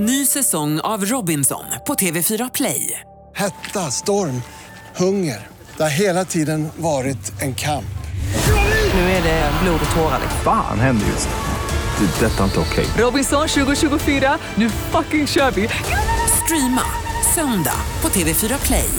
Ny säsong av Robinson på TV4 Play. Hetta, storm, hunger. Det har hela tiden varit en kamp. Nu är det blod och tårar. Fan händer just nu. Det. är Detta är inte okej. Robinson 2024, nu fucking kör vi! Streama söndag på TV4 Play.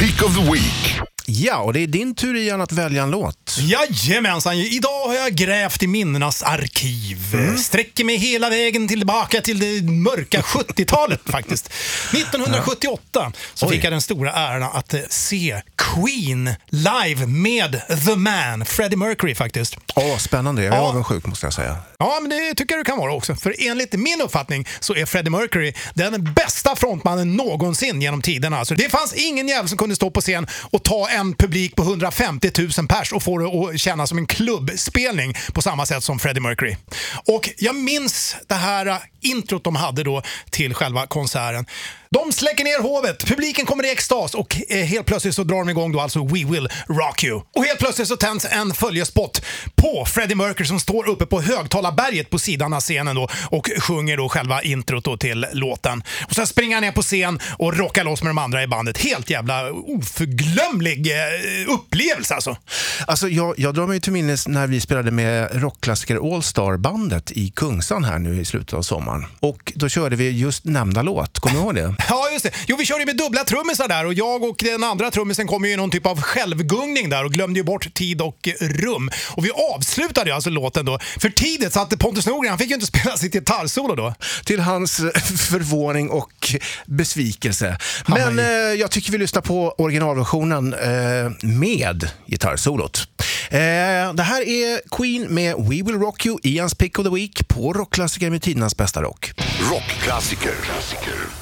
Pick of the Week. Ja, och det är din tur igen att välja en låt. Jajamensan, idag har jag grävt i minnenas arkiv. Mm. Sträcker mig hela vägen tillbaka till det mörka 70-talet faktiskt. 1978 så Oj. fick jag den stora äran att eh, se Queen live med The Man, Freddie Mercury faktiskt. Åh, spännande. Jag är Ja. avundsjuk måste jag säga. Ja, men det tycker jag du kan vara också. För enligt min uppfattning så är Freddie Mercury den bästa frontmannen någonsin genom tiderna. Alltså, det fanns ingen jävel som kunde stå på scen och ta en publik på 150 000 pers och få kommer att kännas som en klubbspelning på samma sätt som Freddie Mercury. Och jag minns det här äh, introt de hade då till själva konserten. De släcker ner hovet, publiken kommer i extas och eh, helt plötsligt så drar de igång då alltså We Will Rock You. Och helt plötsligt så tänds en följespot på Freddie Mercury som står uppe på högtalarberget på sidan av scenen då och sjunger då själva introt då till låten. Och sen springer han ner på scen och rockar loss med de andra i bandet. Helt jävla oförglömlig eh, upplevelse alltså. Alltså, jag, jag drar mig till minnes när vi spelade med rockklassiker All Star-bandet i Kungsan här nu i slutet av sommaren. Och då körde vi just nämnda låt. Kommer du ihåg det? Ja, just det. Jo, vi körde ju med dubbla trummisar där och jag och den andra trummisen kom ju i någon typ av självgungning där och glömde ju bort tid och rum. Och vi avslutade ju alltså låten då för tidigt så att Pontus Norgren han fick ju inte spela sitt gitarrsolo då. Till hans eh, förvåning och besvikelse. Men eh, jag tycker vi lyssnar på originalversionen eh, med gitarrsolot. Eh, det här är Queen med We Will Rock You i hans Pick of the Week på rockklassiker med tidernas bästa rock. Rockklassiker. Klassiker.